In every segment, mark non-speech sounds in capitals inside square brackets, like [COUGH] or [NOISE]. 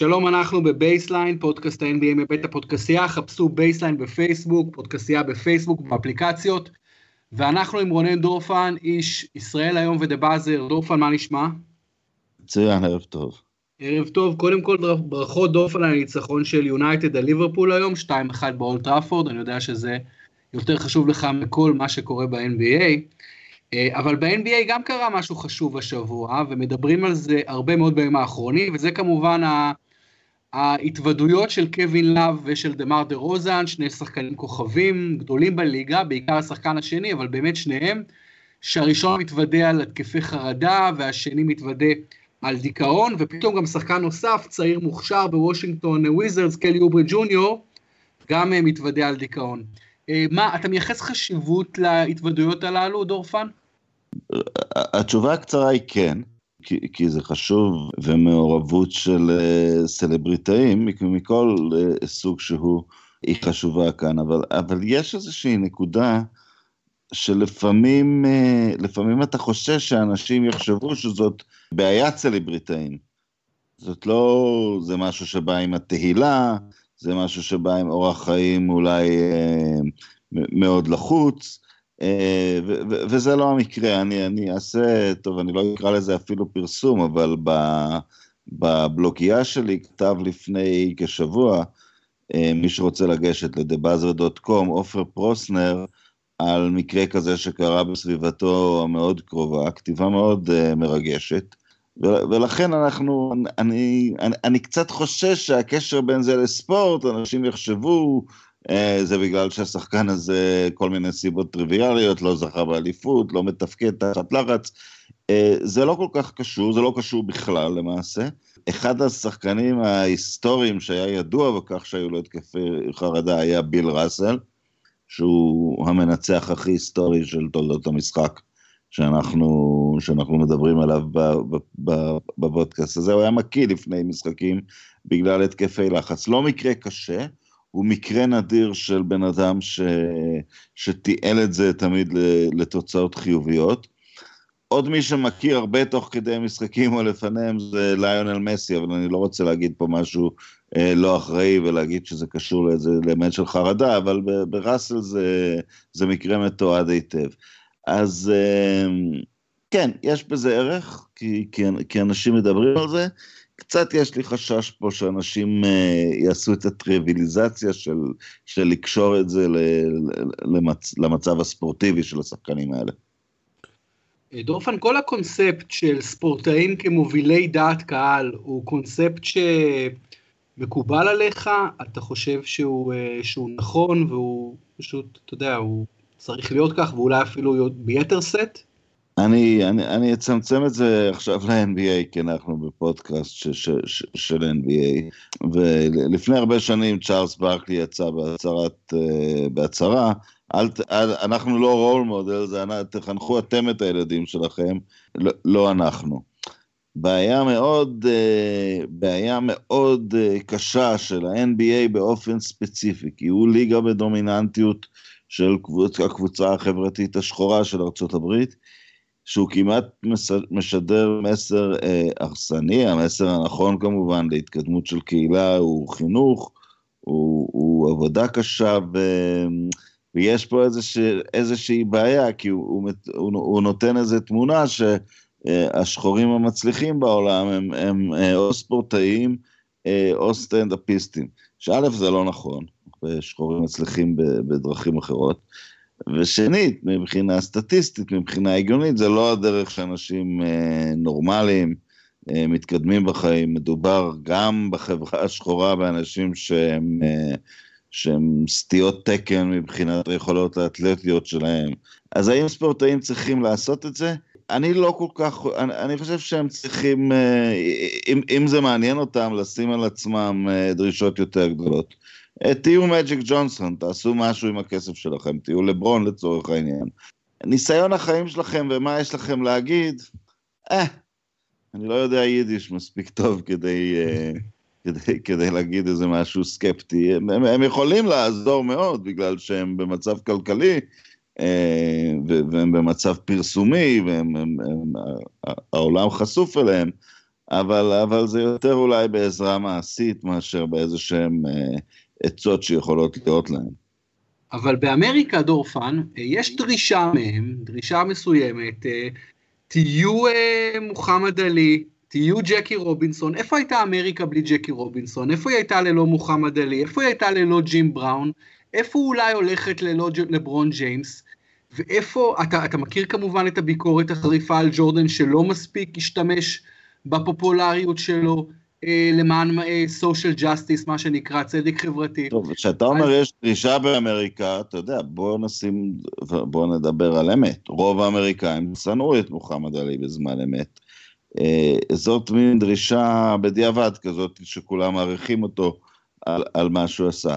שלום, אנחנו בבייסליין, פודקאסט ה-NBA מבית הפודקסייה, חפשו בייסליין בפייסבוק, פודקסייה בפייסבוק, באפליקציות, ואנחנו עם רונן דורפן, איש ישראל היום ו The Buzzer. דורפן, מה נשמע? מצוין, ערב טוב. ערב טוב, קודם כל ברכות דורפן על הניצחון של יונייטד על ליברפול היום, 2-1 באולד טראפורד, אני יודע שזה יותר חשוב לך מכל מה שקורה ב-NBA. אה, אבל ב-NBA גם קרה משהו חשוב השבוע, ומדברים על זה הרבה מאוד בימים האחרונים, וזה כמובן ההתוודויות של קווין לאב ושל דמאר דרוזן, שני שחקנים כוכבים גדולים בליגה, בעיקר השחקן השני, אבל באמת שניהם, שהראשון מתוודה על התקפי חרדה, והשני מתוודה על דיכאון, ופתאום גם שחקן נוסף, צעיר מוכשר בוושינגטון וויזרדס, קלי אוברי ג'וניור, גם אה, מתוודה על דיכאון. אה, מה, אתה מייחס חשיבות להתוודויות הללו, דורפן? התשובה הקצרה היא כן, כי, כי זה חשוב, ומעורבות של uh, סלבריטאים מכל uh, סוג שהוא, היא חשובה כאן, אבל, אבל יש איזושהי נקודה שלפעמים uh, לפעמים אתה חושש שאנשים יחשבו שזאת בעיית סלבריטאים. זאת לא, זה משהו שבא עם התהילה, זה משהו שבא עם אורח חיים אולי uh, מאוד לחוץ, אה, וזה לא המקרה, אני, אני אעשה, טוב, אני לא אקרא לזה אפילו פרסום, אבל בבלוגייה שלי כתב לפני כשבוע, אה, מי שרוצה לגשת לדבאזר.קום, עופר פרוסנר, על מקרה כזה שקרה בסביבתו המאוד קרובה, כתיבה מאוד uh, מרגשת, ולכן אנחנו, אני, אני, אני קצת חושש שהקשר בין זה לספורט, אנשים יחשבו אה, זה בגלל שהשחקן הזה, כל מיני סיבות טריוויאליות, לא זכה באליפות, לא מתפקד תחת לחץ. אה, זה לא כל כך קשור, זה לא קשור בכלל למעשה. אחד השחקנים ההיסטוריים שהיה ידוע בכך שהיו לו התקפי חרדה היה ביל ראסל, שהוא המנצח הכי היסטורי של תולדות המשחק שאנחנו, שאנחנו מדברים עליו בפודקאסט הזה. הוא היה מקיא לפני משחקים בגלל התקפי לחץ. לא מקרה קשה, הוא מקרה נדיר של בן אדם ש... שתיעל את זה תמיד לתוצאות חיוביות. עוד מי שמכיר הרבה תוך כדי משחקים או לפניהם זה ליונל מסי, אבל אני לא רוצה להגיד פה משהו אה, לא אחראי ולהגיד שזה קשור לאיזה אלמנט של חרדה, אבל בראסל זה, זה מקרה מתועד היטב. אז אה, כן, יש בזה ערך, כי, כי, כי אנשים מדברים על זה. קצת יש לי חשש פה שאנשים uh, יעשו את הטריוויליזציה של, של לקשור את זה למצ, למצב הספורטיבי של השחקנים האלה. אה, דורפן, כל הקונספט של ספורטאים כמובילי דעת קהל הוא קונספט שמקובל עליך? אתה חושב שהוא, uh, שהוא נכון והוא פשוט, אתה יודע, הוא צריך להיות כך ואולי אפילו ביתר סט? אני, אני, אני אצמצם את זה עכשיו ל-NBA, כי אנחנו בפודקאסט ש, ש, ש, של NBA, ולפני הרבה שנים צ'ארלס ברקלי יצא בהצהרת, uh, בהצהרה, אל, אל, אנחנו לא רול מודל, זה תחנכו אתם את הילדים שלכם, לא, לא אנחנו. בעיה מאוד, uh, בעיה מאוד uh, קשה של ה-NBA באופן ספציפי, כי הוא ליגה בדומיננטיות של קבוצ, הקבוצה החברתית השחורה של ארצות הברית, שהוא כמעט משדר מסר אה, הרסני, המסר הנכון כמובן להתקדמות של קהילה הוא חינוך, הוא, הוא עבודה קשה, ו, ויש פה איזושה, איזושהי בעיה, כי הוא, הוא, הוא, הוא נותן איזו תמונה שהשחורים המצליחים בעולם הם, הם אה, או ספורטאים אה, או סטנדאפיסטים, שא' זה לא נכון, ושחורים מצליחים בדרכים אחרות. ושנית, מבחינה סטטיסטית, מבחינה הגיונית, זה לא הדרך שאנשים אה, נורמליים אה, מתקדמים בחיים. מדובר גם בחברה השחורה באנשים שהם, אה, שהם סטיות תקן מבחינת היכולות האתלטיות שלהם. אז האם ספורטאים צריכים לעשות את זה? אני לא כל כך, אני, אני חושב שהם צריכים, אם, אם זה מעניין אותם, לשים על עצמם דרישות יותר גדולות. אה, תהיו מג'יק ג'ונסון, תעשו משהו עם הכסף שלכם, תהיו לברון לצורך העניין. ניסיון החיים שלכם ומה יש לכם להגיד, אה, אני לא יודע יידיש מספיק טוב כדי, אה, כדי, כדי להגיד איזה משהו סקפטי. הם, הם, הם יכולים לעזור מאוד בגלל שהם במצב כלכלי, אה, והם במצב פרסומי, והעולם חשוף אליהם, אבל, אבל זה יותר אולי בעזרה מעשית מאשר באיזה שהם עצות שיכולות להיות להם. אבל באמריקה, דורפן, אה, יש דרישה מהם, דרישה מסוימת, אה, תהיו אה, מוחמד עלי, תהיו ג'קי רובינסון. איפה הייתה אמריקה בלי ג'קי רובינסון? איפה היא הייתה ללא מוחמד עלי? איפה היא הייתה ללא ג'ים בראון? איפה אולי הולכת ללא לברון ג'יימס? ואיפה, אתה, אתה מכיר כמובן את הביקורת החריפה על ג'ורדן שלא מספיק השתמש בפופולריות שלו למען סושיאל אה, ג'סטיס, מה שנקרא, צדק חברתי. טוב, כשאתה אומר אז... יש דרישה באמריקה, אתה יודע, בוא נשים, בוא נדבר על אמת. רוב האמריקאים שנאו את מוחמד עלי בזמן אמת. אה, זאת מין דרישה בדיעבד כזאת, שכולם מעריכים אותו על, על מה שהוא עשה.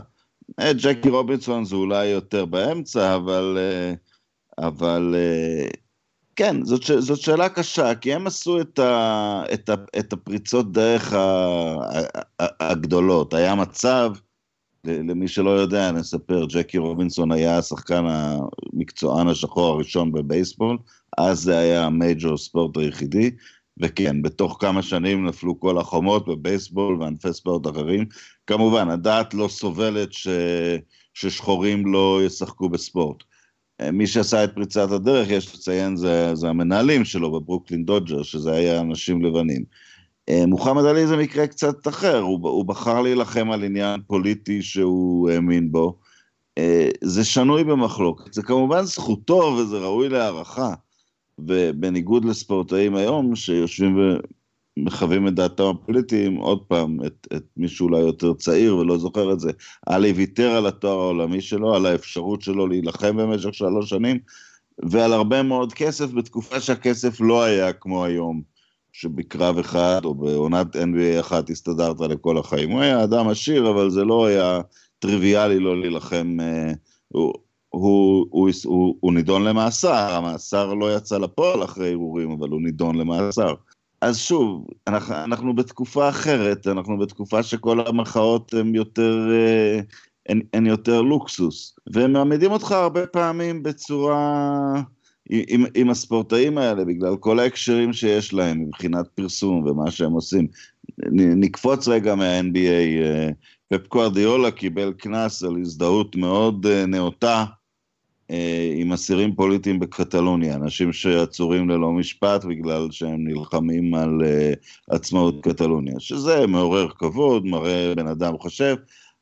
אה, ג'קי רובינסון זה אולי יותר באמצע, אבל, אה, אבל אה, כן, זאת, זאת שאלה קשה, כי הם עשו את, ה, את, ה, את הפריצות דרך הגדולות. היה מצב, למי שלא יודע, נספר, ג'קי רובינסון היה השחקן המקצוען השחור הראשון בבייסבול, אז זה היה המייג'ור ספורט היחידי, וכן, בתוך כמה שנים נפלו כל החומות בבייסבול וענפי ספורט אחרים. כמובן, הדעת לא סובלת ש... ששחורים לא ישחקו בספורט. מי שעשה את פריצת הדרך, יש לציין, זה, זה המנהלים שלו בברוקלין דודג'ר, שזה היה אנשים לבנים. אה, מוחמד עלי זה מקרה קצת אחר, הוא, הוא בחר להילחם על עניין פוליטי שהוא האמין בו. אה, זה שנוי במחלוקת, זה כמובן זכותו וזה ראוי להערכה. ובניגוד לספורטאים היום, שיושבים ומחווים את דעתם הפוליטיים, עוד פעם, את, את מי שאולי יותר צעיר ולא זוכר את זה, עלי ויתר על התואר העולמי שלו, על האפשרות שלו להילחם במשך שלוש שנים, ועל הרבה מאוד כסף בתקופה שהכסף לא היה כמו היום, שבקרב אחד או בעונת NBA אחת הסתדרת לכל החיים. הוא היה אדם עשיר, אבל זה לא היה טריוויאלי לא להילחם. אה, הוא, הוא, הוא, הוא, הוא נידון למאסר, המאסר לא יצא לפועל אחרי ערעורים, אבל הוא נידון למאסר. אז שוב, אנחנו, אנחנו בתקופה אחרת, אנחנו בתקופה שכל המחאות הן יותר, אה, הן, יותר לוקסוס, והם מעמידים אותך הרבה פעמים בצורה, עם, עם הספורטאים האלה, בגלל כל ההקשרים שיש להם מבחינת פרסום ומה שהם עושים. נקפוץ רגע מה-NBA, אה, פפ קוארדיולה קיבל קנס על הזדהות מאוד אה, נאותה אה, עם אסירים פוליטיים בקטלוניה, אנשים שעצורים ללא משפט בגלל שהם נלחמים על אה, עצמאות קטלוניה, שזה מעורר כבוד, מראה בן אדם חושב,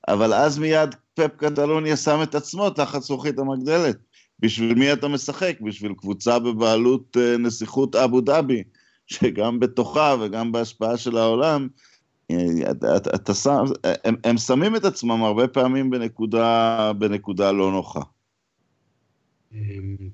אבל אז מיד פפ קטלוניה שם את עצמו תחת זכוכית המגדלת. בשביל מי אתה משחק? בשביל קבוצה בבעלות אה, נסיכות אבו דאבי, שגם בתוכה וגם בהשפעה של העולם, אתה שם, הם, הם שמים את עצמם הרבה פעמים בנקודה, בנקודה לא נוחה.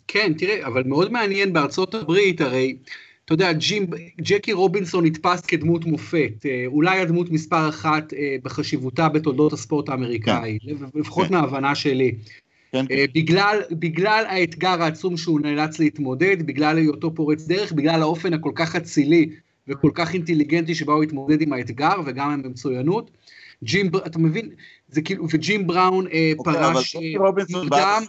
כן, תראה, אבל מאוד מעניין בארצות הברית, הרי, אתה יודע, ג'ים, ג'קי רובינסון נתפס כדמות מופת, אה, אולי הדמות מספר אחת אה, בחשיבותה בתולדות הספורט האמריקאי, כן. לפחות כן. מההבנה שלי. כן. כן. בגלל, בגלל האתגר העצום שהוא נאלץ להתמודד, בגלל היותו פורץ דרך, בגלל האופן הכל כך אצילי וכל כך אינטליגנטי שבה הוא התמודד עם האתגר וגם עם המצוינות. ג'ים, אתה מבין, זה כאילו, וג'ים בראון אה, אוקיי, פרש מוקדם,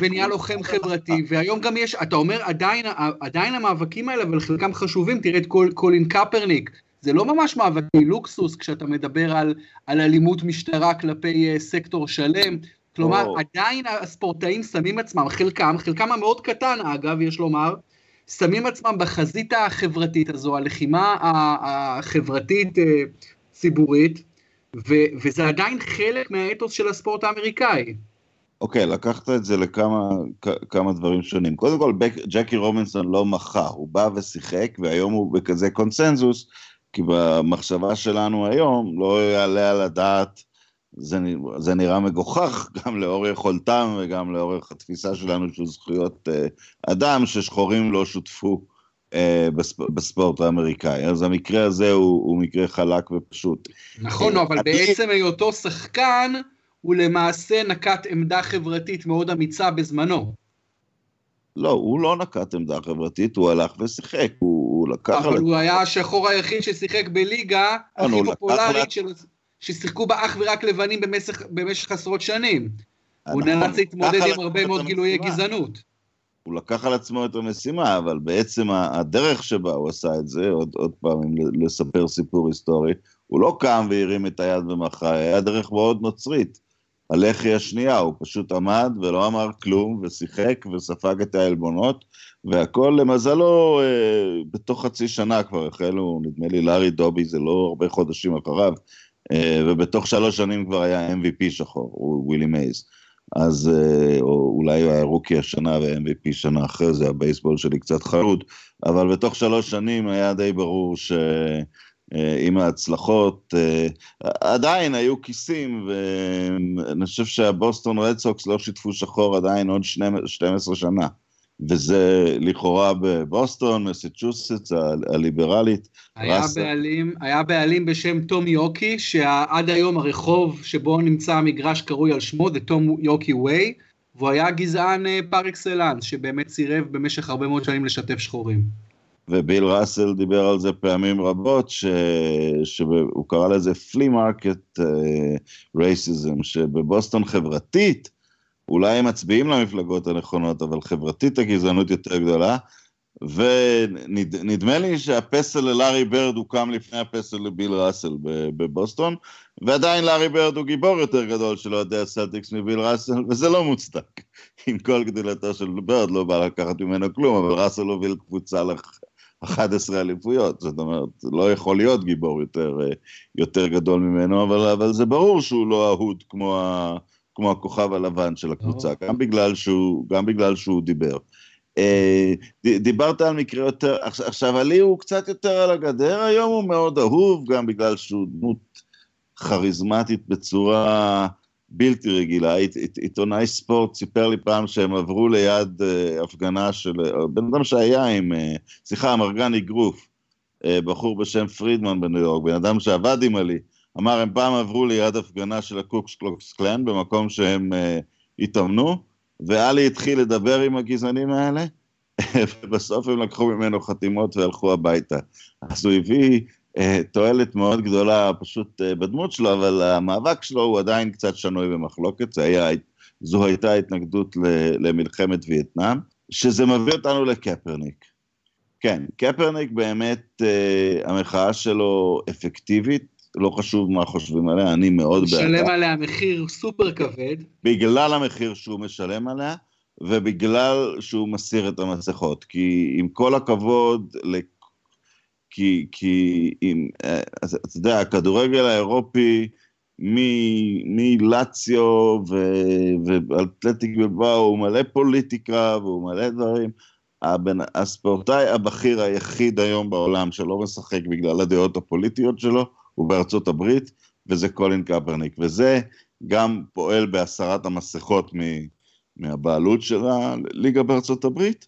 ונהיה לוחם חברתי, והיום גם יש, אתה אומר, עדיין, עדיין המאבקים האלה, אבל חלקם חשובים, תראה את קול, קולין קפרניק, זה לא ממש מאבקי לוקסוס כשאתה מדבר על, על אלימות משטרה כלפי uh, סקטור שלם, כלומר, oh. עדיין הספורטאים שמים עצמם, חלקם, חלקם המאוד קטן אגב, יש לומר, שמים עצמם בחזית החברתית הזו, הלחימה החברתית uh, ציבורית, ו, וזה עדיין חלק מהאתוס של הספורט האמריקאי. אוקיי, לקחת את זה לכמה כמה דברים שונים. קודם כל, בק, ג'קי רובינסון לא מחה, הוא בא ושיחק, והיום הוא בכזה קונצנזוס, כי במחשבה שלנו היום לא יעלה על הדעת, זה, זה נראה מגוחך [LAUGHS] גם לאור יכולתם וגם לאורך התפיסה שלנו של זכויות אה, אדם, ששחורים לא שותפו אה, בספ, בספורט האמריקאי. אז המקרה הזה הוא, הוא מקרה חלק ופשוט. נכון, אה, אבל אני... בעצם היותו שחקן, הוא למעשה נקט עמדה חברתית מאוד אמיצה בזמנו. לא, הוא לא נקט עמדה חברתית, הוא הלך ושיחק, הוא, הוא לקח... אבל הוא היה השחור היחיד ששיחק בליגה הכי פופולרית, של... ששיחקו בה אך ורק לבנים במשך, במשך עשרות שנים. הוא נאלץ להתמודד עם הרבה מאוד גילויי גזענות. הוא לקח על עצמו את המשימה, אבל בעצם הדרך שבה הוא עשה את זה, עוד, עוד פעם, אם לספר סיפור היסטורי, הוא לא קם והרים את היד ומחה, היה דרך מאוד נוצרית. הלחי השנייה, הוא פשוט עמד ולא אמר כלום, ושיחק וספג את העלבונות, והכל למזלו, אה, בתוך חצי שנה כבר החלו, נדמה לי לארי דובי, זה לא הרבה חודשים אחריו, אה, ובתוך שלוש שנים כבר היה MVP שחור, הוא ווילי מייז. אז אה, או אולי הוא היה רוקי השנה ו-MVP שנה אחרי זה, הבייסבול שלי קצת חלוד, אבל בתוך שלוש שנים היה די ברור ש... עם ההצלחות, אה, עדיין היו כיסים, ואני חושב שהבוסטון רד סוקס לא שיתפו שחור עדיין עוד 12 שנה. וזה לכאורה בבוסטון, מסצ'וסטס, הליברלית. היה בעלים, היה בעלים בשם תום יוקי, שעד היום הרחוב שבו נמצא המגרש קרוי על שמו, זה תום יוקי ווי, והוא היה גזען אה, פר אקסלנס, שבאמת סירב במשך הרבה מאוד שנים לשתף שחורים. וביל ראסל דיבר על זה פעמים רבות, ש... שהוא קרא לזה flea market racism, שבבוסטון חברתית, אולי הם מצביעים למפלגות הנכונות, אבל חברתית הגזענות יותר גדולה, ונדמה לי שהפסל ללארי ברד הוקם לפני הפסל לביל ראסל בבוסטון, ועדיין לארי ברד הוא גיבור יותר גדול של אוהדי הסלטיקס מביל ראסל, וזה לא מוצדק. עם כל גדולתו של ברד לא בא לקחת ממנו כלום, אבל ראסל הוביל קבוצה 11 אליפויות, זאת אומרת, לא יכול להיות גיבור יותר, אה, יותר גדול ממנו, אבל, אבל זה ברור שהוא לא אהוד כמו, ה, כמו הכוכב הלבן של הקבוצה. גם בגלל שהוא, גם בגלל שהוא דיבר. אה, דיברת על מקרה יותר, עכשיו עלי הוא קצת יותר על הגדר, היום הוא מאוד אהוב, גם בגלל שהוא דמות כריזמטית בצורה בלתי רגילה. עית, עית, עיתונאי ספורט סיפר לי פעם שהם עברו ליד אה, הפגנה של, אה, בן אדם שהיה עם, אה, סליחה, אמרגן אגרוף, בחור בשם פרידמן בניו יורק, בן אדם שעבד עם עלי, אמר, הם פעם עברו ליד הפגנה של הקו קלוקס קלאן, במקום שהם התאמנו, ועלי התחיל לדבר עם הגזענים האלה, [LAUGHS] ובסוף הם לקחו ממנו חתימות והלכו הביתה. אז הוא הביא אה, תועלת מאוד גדולה פשוט אה, בדמות שלו, אבל המאבק שלו הוא עדיין קצת שנוי במחלוקת, היה, זו הייתה התנגדות למלחמת וייטנאם, שזה מביא אותנו לקפרניק. כן, קפרניק באמת, אה, המחאה שלו אפקטיבית, לא חשוב מה חושבים עליה, אני מאוד בעדה. הוא משלם עליה מחיר סופר כבד. בגלל המחיר שהוא משלם עליה, ובגלל שהוא מסיר את המסכות. כי עם כל הכבוד כי, כי אם, אה, אז, אתה יודע, הכדורגל האירופי מלציו ואתלטיק בלבאו הוא מלא פוליטיקה והוא מלא דברים. הבן, הספורטאי הבכיר היחיד היום בעולם שלא משחק בגלל הדעות הפוליטיות שלו הוא בארצות הברית, וזה קולין קפרניק, וזה גם פועל בהסרת המסכות מהבעלות של הליגה בארצות הברית,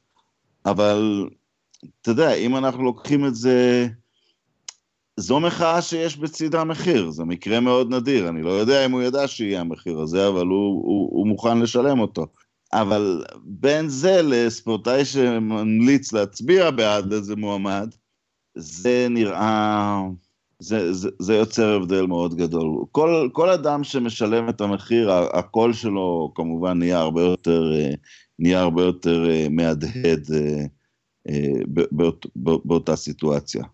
אבל אתה יודע, אם אנחנו לוקחים את זה, זו מחאה שיש בצידה מחיר, זה מקרה מאוד נדיר, אני לא יודע אם הוא ידע שיהיה המחיר הזה, אבל הוא, הוא, הוא מוכן לשלם אותו. אבל בין זה לספורטאי שממליץ להצביע בעד איזה מועמד, זה נראה, זה, זה, זה יוצר הבדל מאוד גדול. כל, כל אדם שמשלם את המחיר, הקול שלו כמובן נהיה הרבה יותר, נהיה הרבה יותר אה, מהדהד. אה, באות, באותה סיטואציה.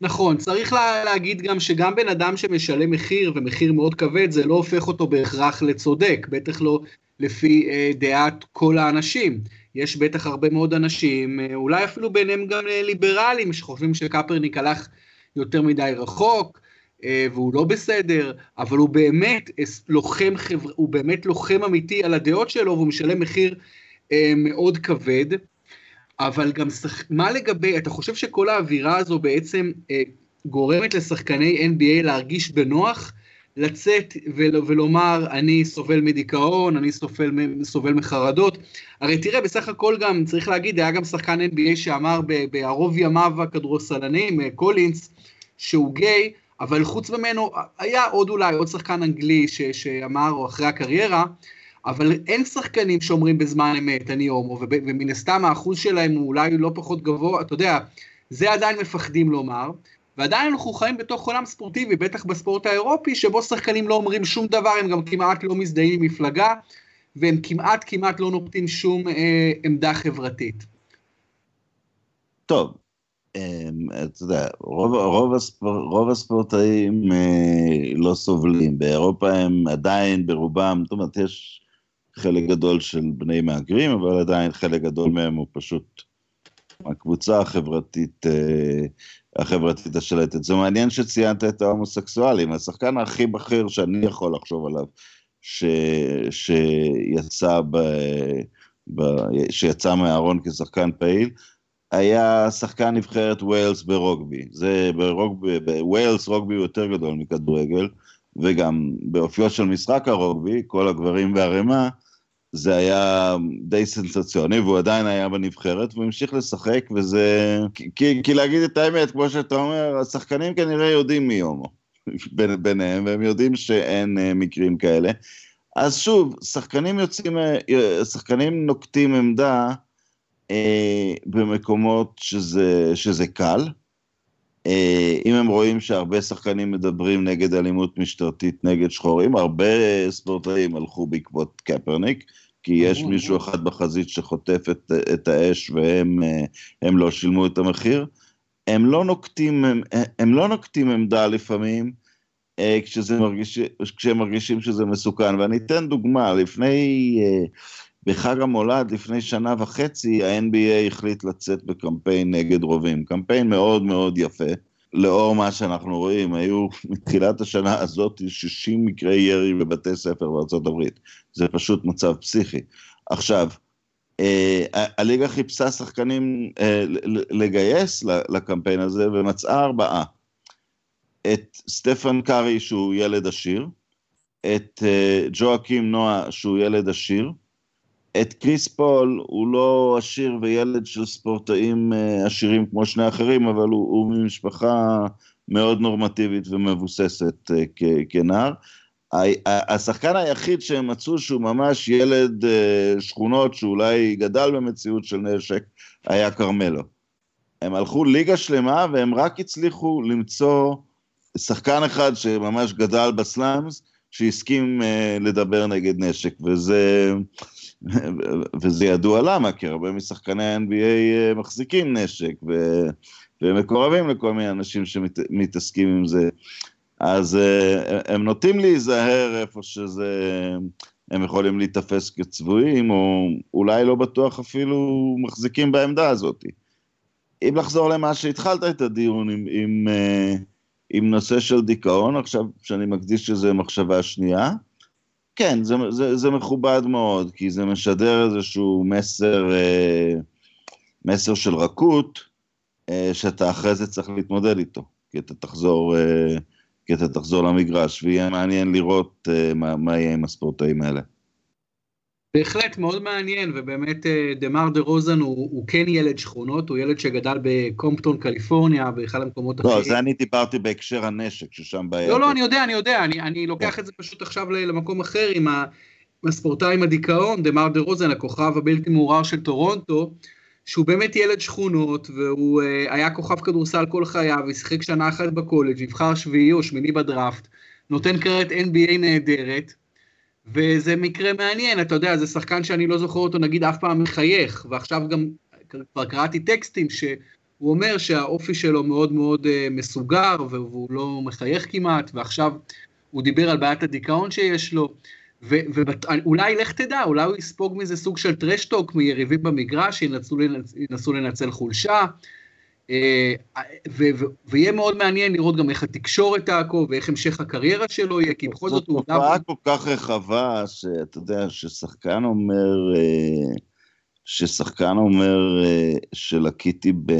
נכון, צריך לה, להגיד גם שגם בן אדם שמשלם מחיר, ומחיר מאוד כבד, זה לא הופך אותו בהכרח לצודק, בטח לא לפי אה, דעת כל האנשים. יש בטח הרבה מאוד אנשים, אה, אולי אפילו ביניהם גם אה, ליברלים, שחושבים שקפרניק הלך יותר מדי רחוק, אה, והוא לא בסדר, אבל הוא באמת לוחם, חבר... הוא באמת לוחם אמיתי על הדעות שלו, והוא משלם מחיר אה, מאוד כבד. אבל גם, שח... מה לגבי, אתה חושב שכל האווירה הזו בעצם אה, גורמת לשחקני NBA להרגיש בנוח, לצאת ול... ולומר, אני סובל מדיכאון, אני סובל, סובל מחרדות? הרי תראה, בסך הכל גם, צריך להגיד, היה גם שחקן NBA שאמר בערוב ימיו הכדורסלנים, אה, קולינס, שהוא גיי, אבל חוץ ממנו, היה עוד אולי עוד שחקן אנגלי ש... שאמר, או אחרי הקריירה, אבל אין שחקנים שאומרים בזמן אמת, אני הומו, ומן הסתם האחוז שלהם הוא אולי לא פחות גבוה, אתה יודע, זה עדיין מפחדים לומר, ועדיין אנחנו חיים בתוך עולם ספורטיבי, בטח בספורט האירופי, שבו שחקנים לא אומרים שום דבר, הם גם כמעט לא מזדהים עם מפלגה, והם כמעט כמעט לא נוקטים שום אה, עמדה חברתית. טוב, אמ, אתה יודע, רוב, רוב, הספור, רוב הספורטאים אה, לא סובלים, באירופה הם עדיין ברובם, זאת אומרת, יש חלק גדול של בני מהגרים, אבל עדיין חלק גדול מהם הוא פשוט הקבוצה החברתית, אה, החברתית השלטת. זה מעניין שציינת את ההומוסקסואלים, השחקן הכי בכיר שאני יכול לחשוב עליו, ש, שיצא, ב, ב, שיצא מהארון כשחקן פעיל, היה שחקן נבחרת ווילס ברוגבי. זה ברוגבי, בווילס רוגבי הוא יותר גדול מכדורגל, וגם באופיו של משחק הרוגבי, כל הגברים בערימה, זה היה די סנסציוני, והוא עדיין היה בנבחרת, והוא המשיך לשחק, וזה... כי, כי להגיד את האמת, כמו שאתה אומר, השחקנים כנראה יודעים מי הומו [LAUGHS] ביניהם, והם יודעים שאין uh, מקרים כאלה. אז שוב, שחקנים יוצאים, אה, שחקנים נוקטים עמדה אה, במקומות שזה, שזה קל. אם הם רואים שהרבה שחקנים מדברים נגד אלימות משטרתית נגד שחורים, הרבה ספורטאים הלכו בעקבות קפרניק, כי יש מישהו אחד בחזית שחוטף את, את האש והם אה, לא שילמו את המחיר. הם לא נוקטים, הם, הם לא נוקטים עמדה לפעמים, כשזה מרגיש, כשהם מרגישים שזה מסוכן. ואני אתן דוגמה, לפני בחג המולד לפני שנה וחצי ה-NBA החליט לצאת בקמפיין נגד רובים. קמפיין מאוד מאוד יפה. לאור מה שאנחנו רואים, היו מתחילת השנה הזאת 60 מקרי ירי בבתי ספר בארצות הברית. זה פשוט מצב פסיכי. עכשיו, אה, הליגה חיפשה שחקנים אה, לגייס לקמפיין הזה ומצאה ארבעה. את סטפן קארי שהוא ילד עשיר, את אה, ג'ואקים נועה שהוא ילד עשיר, את קריס פול הוא לא עשיר וילד של ספורטאים אה, עשירים כמו שני אחרים, אבל הוא, הוא ממשפחה מאוד נורמטיבית ומבוססת אה, כנער. השחקן היחיד שהם מצאו שהוא ממש ילד אה, שכונות שאולי גדל במציאות של נשק היה כרמלו. הם הלכו ליגה שלמה והם רק הצליחו למצוא שחקן אחד שממש גדל בסלאמס שהסכים לדבר נגד נשק וזה וזה ידוע למה, כי הרבה משחקני ה-NBA אה, מחזיקים נשק, ו... והם מקורבים לכל מיני אנשים שמתעסקים עם זה. אז אה, הם נוטים להיזהר איפה שזה, הם יכולים להיתפס כצבועים, או אולי לא בטוח אפילו מחזיקים בעמדה הזאת. אם לחזור למה שהתחלת את הדיון עם, עם, אה, עם נושא של דיכאון, עכשיו שאני מקדיש לזה מחשבה שנייה, כן, זה, זה, זה מכובד מאוד, כי זה משדר איזשהו מסר, אה, מסר של רכות, אה, שאתה אחרי זה צריך להתמודד איתו, כי אתה תחזור, אה, כי אתה תחזור למגרש, ויהיה מעניין לראות מה, מה יהיה עם הספורטאים האלה. בהחלט מאוד מעניין, ובאמת אה, דמאר דרוזן הוא, הוא כן ילד שכונות, הוא ילד שגדל בקומפטון, קליפורניה, באחד המקומות לא, אחרים. לא, זה אני דיברתי בהקשר הנשק, ששם בעיה. לא, לא, אני יודע, אני יודע, אני, אני לוקח כן. את זה פשוט עכשיו למקום אחר עם, ה, עם הספורטאי עם הדיכאון, דמאר דרוזן, הכוכב הבלתי מעורער של טורונטו, שהוא באמת ילד שכונות, והוא uh, היה כוכב כדורסל כל חייו, ושיחק שנה אחת בקולג', נבחר שביעי או שמיני בדראפט, נותן קריירת NBA נהדרת, וזה מקרה מעניין, אתה יודע, זה שחקן שאני לא זוכר אותו נגיד אף פעם מחייך, ועכשיו גם כבר קראתי טקסטים שהוא אומר שהאופי שלו מאוד מאוד uh, מסוגר, והוא לא מחייך כמעט, ועכשיו הוא דיבר על בעיית הדיכאון שיש לו, ואולי לך תדע, אולי הוא יספוג מזה סוג של טרשטוק מיריבים במגרש, שינסו לנצ... לנצל חולשה. אה, ויהיה מאוד מעניין לראות גם איך התקשורת תעקוב ואיך המשך הקריירה שלו יהיה, כי בכל זאת הוא... זאת תופעה כל כך רחבה, שאתה יודע, ששחקן אומר, אה, ששחקן אומר אה, שלקיתי ב...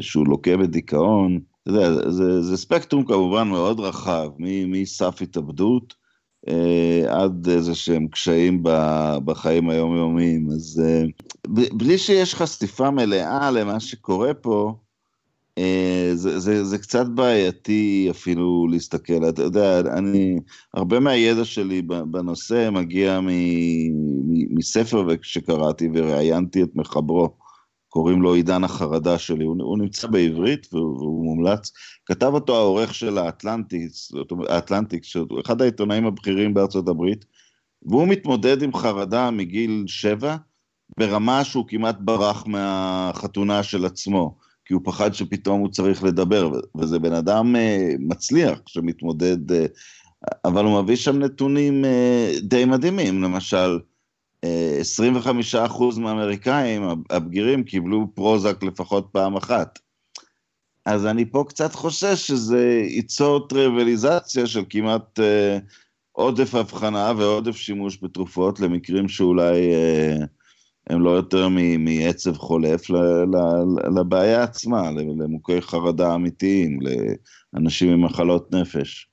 שהוא לוקה בדיכאון, אתה יודע, זה, זה ספקטרום כמובן מאוד רחב, מסף התאבדות עד איזה שהם קשיים בחיים היומיומיים. אז אה, בלי שיש חשיפה מלאה למה שקורה פה, אה, זה, זה, זה קצת בעייתי אפילו להסתכל. אתה יודע, אני, הרבה מהידע שלי בנושא מגיע מ, מ, מספר שקראתי וראיינתי את מחברו. קוראים לו עידן החרדה שלי, הוא, הוא נמצא בעברית והוא, והוא מומלץ. כתב אותו העורך של האטלנטיקס, האטלנטיקס, שהוא אחד העיתונאים הבכירים בארצות הברית, והוא מתמודד עם חרדה מגיל שבע, ברמה שהוא כמעט ברח מהחתונה של עצמו, כי הוא פחד שפתאום הוא צריך לדבר, וזה בן אדם אה, מצליח שמתמודד, אה, אבל הוא מביא שם נתונים אה, די מדהימים, למשל, 25% מהאמריקאים הבגירים קיבלו פרוזק לפחות פעם אחת. אז אני פה קצת חושש שזה ייצור טריוויליזציה של כמעט אה, עודף הבחנה ועודף שימוש בתרופות למקרים שאולי אה, הם לא יותר מעצב חולף לבעיה עצמה, למוכי חרדה אמיתיים, לאנשים עם מחלות נפש.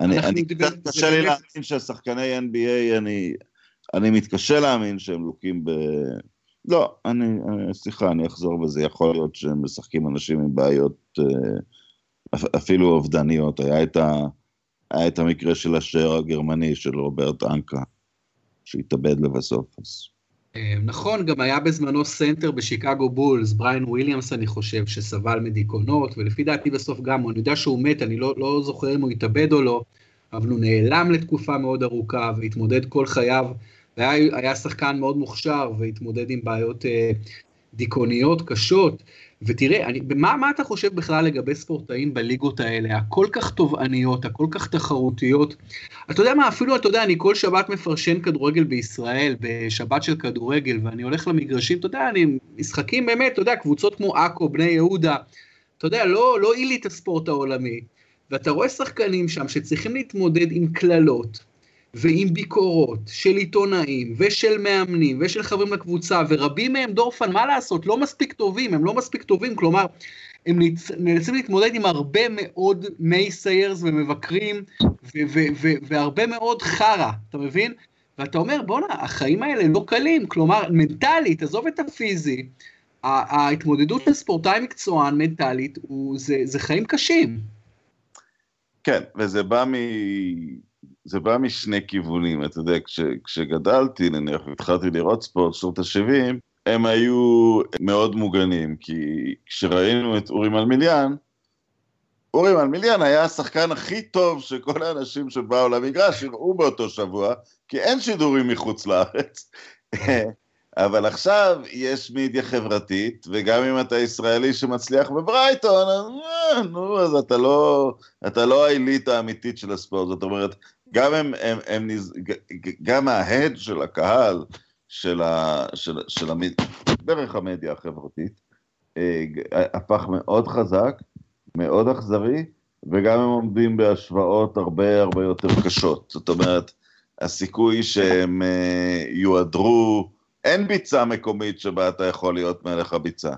אני, אני קצת קשה לי להאמין שהשחקני NBA, אני, אני מתקשה להאמין שהם לוקים ב... לא, אני, סליחה, אני אחזור בזה, יכול להיות שהם משחקים אנשים עם בעיות אה, אפילו אובדניות. היה את, ה, היה את המקרה של השוער הגרמני, של רוברט אנקה, שהתאבד לבסוף. אז... אה, נכון, גם היה בזמנו סנטר בשיקגו בולס, בריין וויליאמס אני חושב, שסבל מדיכאונות, ולפי דעתי בסוף גם, אני יודע שהוא מת, אני לא, לא זוכר אם הוא התאבד או לא, אבל הוא נעלם לתקופה מאוד ארוכה והתמודד כל חייו והיה שחקן מאוד מוכשר והתמודד עם בעיות אה, דיכאוניות קשות. ותראה, אני, מה, מה אתה חושב בכלל לגבי ספורטאים בליגות האלה, הכל כך תובעניות, הכל כך תחרותיות? אתה יודע מה, אפילו, אתה יודע, אני כל שבת מפרשן כדורגל בישראל, בשבת של כדורגל, ואני הולך למגרשים, אתה יודע, אני, משחקים באמת, אתה יודע, קבוצות כמו עכו, בני יהודה, אתה יודע, לא, לא עילית הספורט העולמי, ואתה רואה שחקנים שם שצריכים להתמודד עם קללות, ועם ביקורות של עיתונאים ושל מאמנים ושל חברים לקבוצה, ורבים מהם, דורפן, מה לעשות, לא מספיק טובים, הם לא מספיק טובים, כלומר, הם נאלצים להתמודד עם הרבה מאוד מייסיירס ומבקרים, והרבה מאוד חרא, אתה מבין? ואתה אומר, בואנה, החיים האלה לא קלים, כלומר, מנטלית, עזוב את הפיזי, ההתמודדות של ספורטאי מקצוען מנטלית, זה, זה חיים קשים. כן, וזה בא מ... זה בא משני כיוונים, אתה יודע, כש, כשגדלתי, נניח, התחלתי לראות ספורט, שנות ה-70, הם היו מאוד מוגנים, כי כשראינו את אורי מלמיליאן, אורי מלמיליאן היה השחקן הכי טוב שכל האנשים שבאו למגרש יראו באותו שבוע, כי אין שידורים מחוץ לארץ. [LAUGHS] אבל עכשיו יש מידיה חברתית, וגם אם אתה ישראלי שמצליח בברייטון, אז אה, נו, אז אתה לא, אתה לא העילית האמיתית של הספורט. זאת אומרת, גם הם, הם, הם. גם ההד של הקהל, של, ה, של, של המד... דרך המדיה החברתית, אה, הפך מאוד חזק, מאוד אכזרי, וגם הם עומדים בהשוואות הרבה הרבה יותר קשות. זאת אומרת, הסיכוי שהם אה, יועדרו, אין ביצה מקומית שבה אתה יכול להיות מלך הביצה.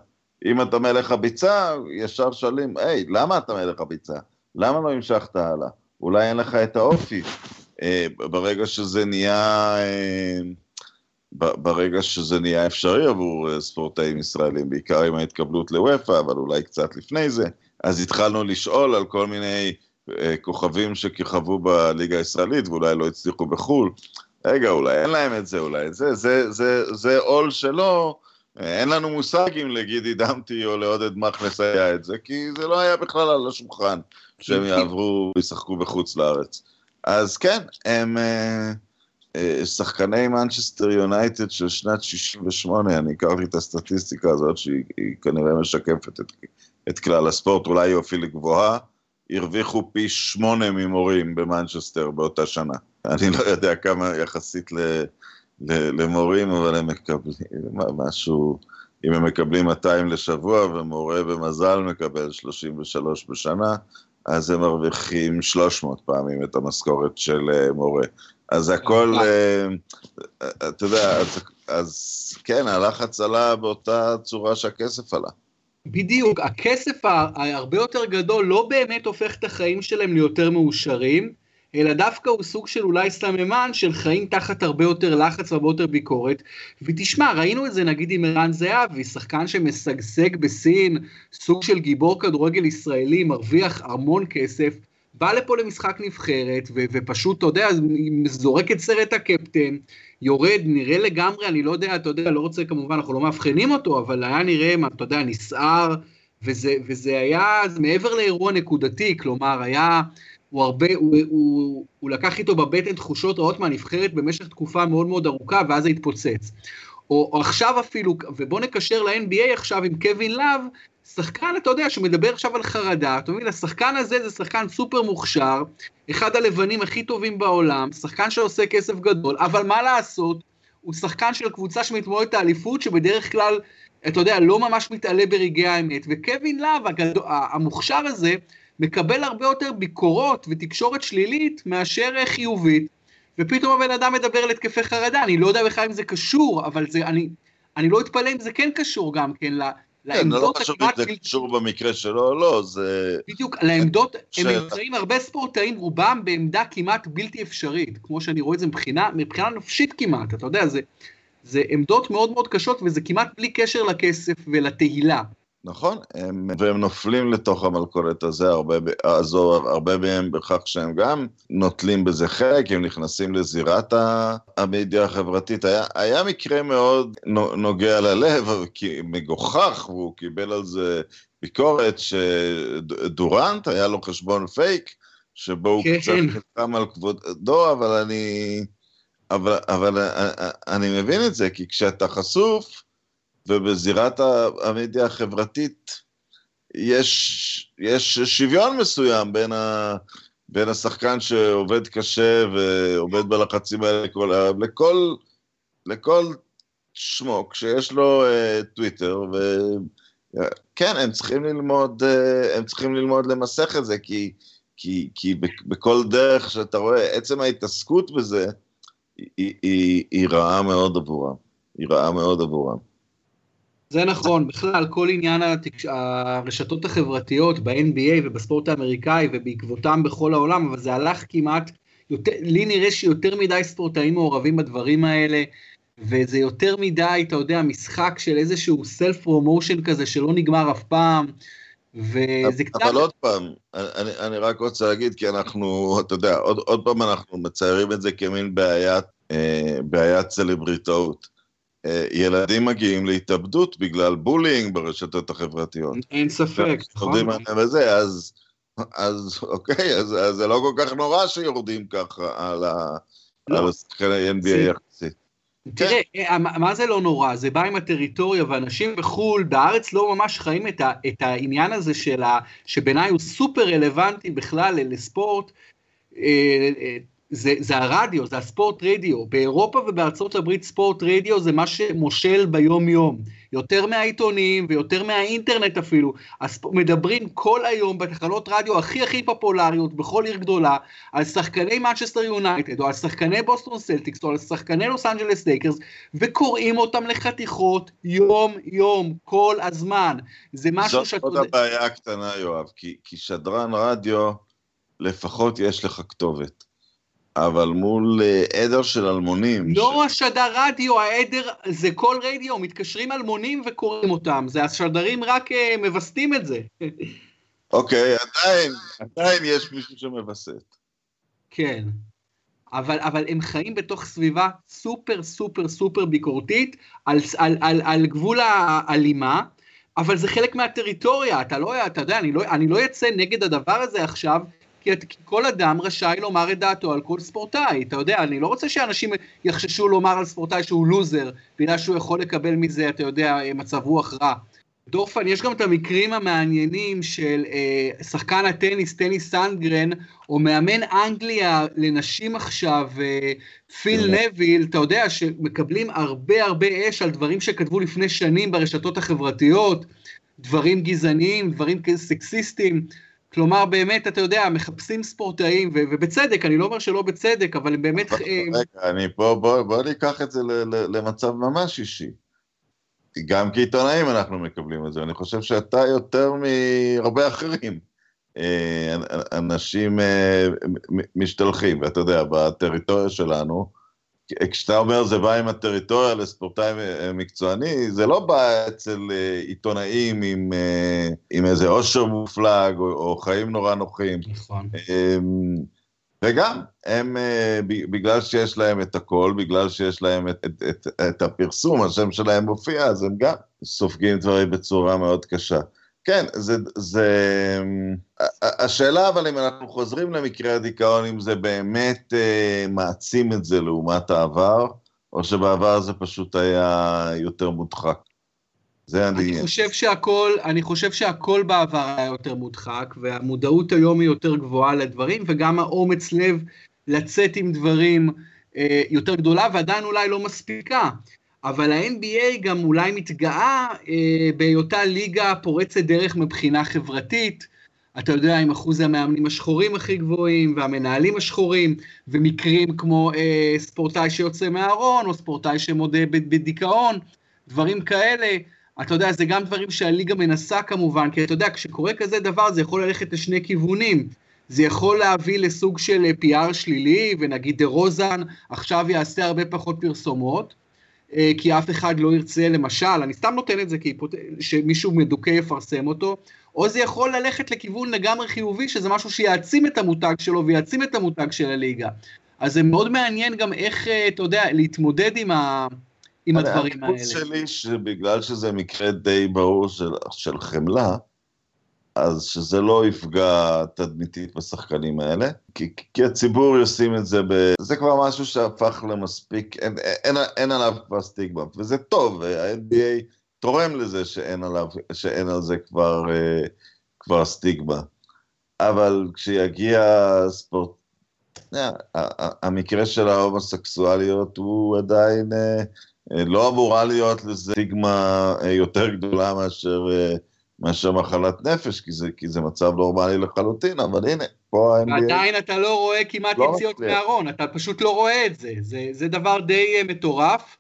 אם אתה מלך הביצה, ישר שואלים, היי, למה אתה מלך הביצה? למה לא המשכת הלאה? אולי אין לך את האופי. אה, ברגע שזה נהיה, אה, ברגע שזה נהיה אפשרי עבור אה, ספורטאים ישראלים, בעיקר עם ההתקבלות לוופא, אבל אולי קצת לפני זה, אז התחלנו לשאול על כל מיני כוכבים שכיכבו בליגה הישראלית ואולי לא הצליחו בחו"ל. רגע, אולי אין להם את זה, אולי את זה, זה, זה, זה עול שלו, אין לנו מושג אם לגידי דמתי או לעודד מכלס היה את זה, כי זה לא היה בכלל על השולחן. שהם [LAUGHS] יעברו וישחקו בחוץ לארץ. אז כן, הם אה, אה, שחקני מנצ'סטר יונייטד של שנת 68, אני הכרתי את הסטטיסטיקה הזאת, שהיא כנראה משקפת את, את כלל הספורט, אולי היא אפילו גבוהה, הרוויחו פי שמונה ממורים במנצ'סטר באותה שנה. אני לא יודע כמה יחסית ל, ל, למורים, אבל הם מקבלים משהו... אם הם מקבלים 200 לשבוע ומורה במזל מקבל 33 בשנה, אז הם מרוויחים 300 פעמים את המשכורת של uh, מורה. אז הכל, uh, אתה יודע, אז, אז כן, הלחץ עלה באותה צורה שהכסף עלה. בדיוק, הכסף הרבה יותר גדול לא באמת הופך את החיים שלהם ליותר מאושרים, אלא דווקא הוא סוג של אולי סממן של חיים תחת הרבה יותר לחץ והרבה יותר ביקורת. ותשמע, ראינו את זה נגיד עם ערן זהבי, שחקן שמשגשג בסין, סוג של גיבור כדורגל ישראלי, מרוויח המון כסף, בא לפה למשחק נבחרת, ו- ופשוט, אתה יודע, זורק את סרט הקפטן, יורד, נראה לגמרי, אני לא יודע, אתה יודע, לא רוצה כמובן, אנחנו לא מאבחנים אותו, אבל היה נראה, אתה יודע, נסער, וזה, וזה היה מעבר לאירוע נקודתי, כלומר, היה הוא הרבה, הוא, הוא, הוא לקח איתו בבטן תחושות רעות מהנבחרת במשך תקופה מאוד מאוד ארוכה, ואז זה התפוצץ. או, או עכשיו אפילו, ובוא נקשר ל-NBA עכשיו עם קווין לאב, שחקן, אתה יודע, שמדבר עכשיו על חרדה, אתה מבין, השחקן הזה זה שחקן סופר מוכשר, אחד הלבנים הכי טובים בעולם, שחקן שעושה כסף גדול, אבל מה לעשות, הוא שחקן של קבוצה שמתמודדת על האליפות, שבדרך כלל, אתה יודע, לא ממש מתעלה ברגעי האמת, וקווין לאב, המוכשר הזה, מקבל הרבה יותר ביקורות ותקשורת שלילית מאשר חיובית, ופתאום הבן אדם מדבר על התקפי חרדה, אני לא יודע בכלל אם זה קשור, אבל זה, אני, אני לא אתפלא אם זה כן קשור גם כן כן, לא חשוב אם זה קשור במקרה שלו או לא, זה... בדיוק, לעמדות, הם נמצאים הרבה ספורטאים, רובם בעמדה כמעט בלתי אפשרית, כמו שאני רואה את זה מבחינה, מבחינה נפשית כמעט, אתה יודע, זה, זה עמדות מאוד מאוד קשות וזה כמעט בלי קשר לכסף ולתהילה. נכון, הם, והם נופלים לתוך המלכודת הזה, הרבה, הזו, הרבה מהם בכך שהם גם נוטלים בזה חלק, הם נכנסים לזירת המדיה החברתית. היה, היה מקרה מאוד נוגע ללב, כי מגוחך, והוא קיבל על זה ביקורת, שדורנט היה לו חשבון פייק, שבו הוא כן. קצת חלקם על כבודו, אבל אני... אבל, אבל אני מבין את זה, כי כשאתה חשוף, ובזירת המדיה החברתית יש, יש שוויון מסוים בין, ה, בין השחקן שעובד קשה ועובד בלחצים האלה לכל, לכל, לכל שמוק שיש לו uh, טוויטר, וכן, הם צריכים ללמוד, uh, הם צריכים ללמוד למסך את זה, כי, כי, כי בכל דרך שאתה רואה, עצם ההתעסקות בזה, היא, היא, היא רעה מאוד עבורם. היא רעה מאוד עבורם. זה נכון, בכלל כל עניין התקש... הרשתות החברתיות ב-NBA ובספורט האמריקאי ובעקבותם בכל העולם, אבל זה הלך כמעט, יותר, לי נראה שיותר מדי ספורטאים מעורבים בדברים האלה, וזה יותר מדי, אתה יודע, משחק של איזשהו self promotion כזה שלא נגמר אף פעם, וזה קצת... אבל עוד פעם, אני, אני רק רוצה להגיד, כי אנחנו, אתה יודע, עוד, עוד פעם אנחנו מציירים את זה כמין בעיית, אה, בעיית סלבריטאות. אה, ילדים מגיעים להתאבדות בגלל בולינג ברשתות החברתיות. אין ספק, נכון. וזה, אז, אז אוקיי, אז, אז זה לא כל כך נורא שיורדים ככה על, לא. על השחקני NBA יחסית. תראה, כן. מה זה לא נורא? זה בא עם הטריטוריה, ואנשים בחו"ל, בארץ לא ממש חיים את, ה, את העניין הזה של ה... שבעיניי הוא סופר רלוונטי בכלל לספורט. זה, זה הרדיו, זה ה sports radio. באירופה ובארצות הברית sports radio זה מה שמושל ביום-יום. יותר מהעיתונים ויותר מהאינטרנט אפילו. הספ... מדברים כל היום בתחנות רדיו הכי הכי פופולריות בכל עיר גדולה, על שחקני מנצ'סטר יונייטד, או על שחקני בוסטון סלטיקס, או על שחקני לוס אנג'לס לייקרס, וקוראים אותם לחתיכות יום-יום, כל הזמן. זה משהו שאתה... זאת עוד הבעיה הקטנה, יואב, כי, כי שדרן רדיו, לפחות יש לך כתובת. אבל מול אה, עדר של אלמונים. לא ש... השדר רדיו, העדר, זה כל רדיו, מתקשרים אלמונים וקוראים אותם, זה השדרים רק uh, מווסתים את זה. אוקיי, עדיין, עדיין יש מישהו שמווסת. כן, אבל, אבל הם חיים בתוך סביבה סופר סופר סופר ביקורתית, על, על, על, על גבול האלימה, אבל זה חלק מהטריטוריה, אתה לא, אתה יודע, אני לא, אני לא אצא נגד הדבר הזה עכשיו, כי כל אדם רשאי לומר את דעתו על כל ספורטאי, אתה יודע, אני לא רוצה שאנשים יחששו לומר על ספורטאי שהוא לוזר, בגלל שהוא יכול לקבל מזה, אתה יודע, מצב רוח רע. דורפן, יש גם את המקרים המעניינים של אה, שחקן הטניס, טניס סנדגרן, או מאמן אנגליה לנשים עכשיו, אה, פיל. נביל, אתה יודע, שמקבלים הרבה הרבה אש על דברים שכתבו לפני שנים ברשתות החברתיות, דברים גזעניים, דברים סקסיסטיים. כלומר, באמת, אתה יודע, מחפשים ספורטאים, ו- ובצדק, אני לא אומר שלא בצדק, אבל הם באמת... רגע, אני פה, בוא, בוא ניקח את זה למצב ממש אישי. גם כעיתונאים אנחנו מקבלים את זה, אני חושב שאתה יותר מהרבה אחרים. אה, אנשים אה, משתלחים, ואתה יודע, בטריטוריה שלנו, כשאתה אומר זה בא עם הטריטוריה לספורטאי מקצועני, זה לא בא אצל אה, עיתונאים עם, אה, עם איזה עושר מופלג או, או חיים נורא נוחים. נכון. אמ, וגם, הם, אה, בגלל שיש להם את הכל, בגלל שיש להם את, את, את, את הפרסום, השם שלהם מופיע, אז הם גם סופגים דברים בצורה מאוד קשה. כן, זה, זה... השאלה אבל אם אנחנו חוזרים למקרה הדיכאון, אם זה באמת אה, מעצים את זה לעומת העבר, או שבעבר זה פשוט היה יותר מודחק. זה אני... אני חושב שהכל, אני חושב שהכל בעבר היה יותר מודחק, והמודעות היום היא יותר גבוהה לדברים, וגם האומץ לב לצאת עם דברים אה, יותר גדולה, ועדיין אולי לא מספיקה. אבל ה-NBA גם אולי מתגאה אה, בהיותה ליגה פורצת דרך מבחינה חברתית. אתה יודע, עם אחוז המאמנים השחורים הכי גבוהים, והמנהלים השחורים, ומקרים כמו אה, ספורטאי שיוצא מהארון, או ספורטאי שמודה בדיכאון, דברים כאלה. אתה יודע, זה גם דברים שהליגה מנסה כמובן, כי אתה יודע, כשקורה כזה דבר, זה יכול ללכת לשני כיוונים. זה יכול להביא לסוג של PR שלילי, ונגיד דה רוזן עכשיו יעשה הרבה פחות פרסומות, אה, כי אף אחד לא ירצה, למשל, אני סתם נותן את זה כי שמישהו מדוכא יפרסם אותו, או זה יכול ללכת לכיוון לגמרי חיובי, שזה משהו שיעצים את המותג שלו ויעצים את המותג של הליגה. אז זה מאוד מעניין גם איך, אה, אתה יודע, להתמודד עם, ה, עם הדברים האלה. הטיפוס שלי, שבגלל שזה מקרה די ברור של, של חמלה, אז שזה לא יפגע תדמיתית בשחקנים האלה, כי, כי הציבור ישים את זה ב... זה כבר משהו שהפך למספיק, אין, אין, אין עליו כבר סטיגמה, וזה טוב, ה-NBA תורם לזה שאין, עליו, שאין על זה כבר, אה, כבר סטיגמה. אבל כשיגיע ספורט... אה, המקרה של ההומוסקסואליות הוא עדיין אה, לא אמורה להיות לזה סטיגמה יותר גדולה מאשר מאשר מחלת נפש, כי זה, כי זה מצב נורמלי לחלוטין, אבל הנה, פה ה-NBA... ועדיין אתה לא רואה כמעט לא יציאות מהארון, אתה פשוט לא רואה את זה. זה, זה דבר די uh, מטורף,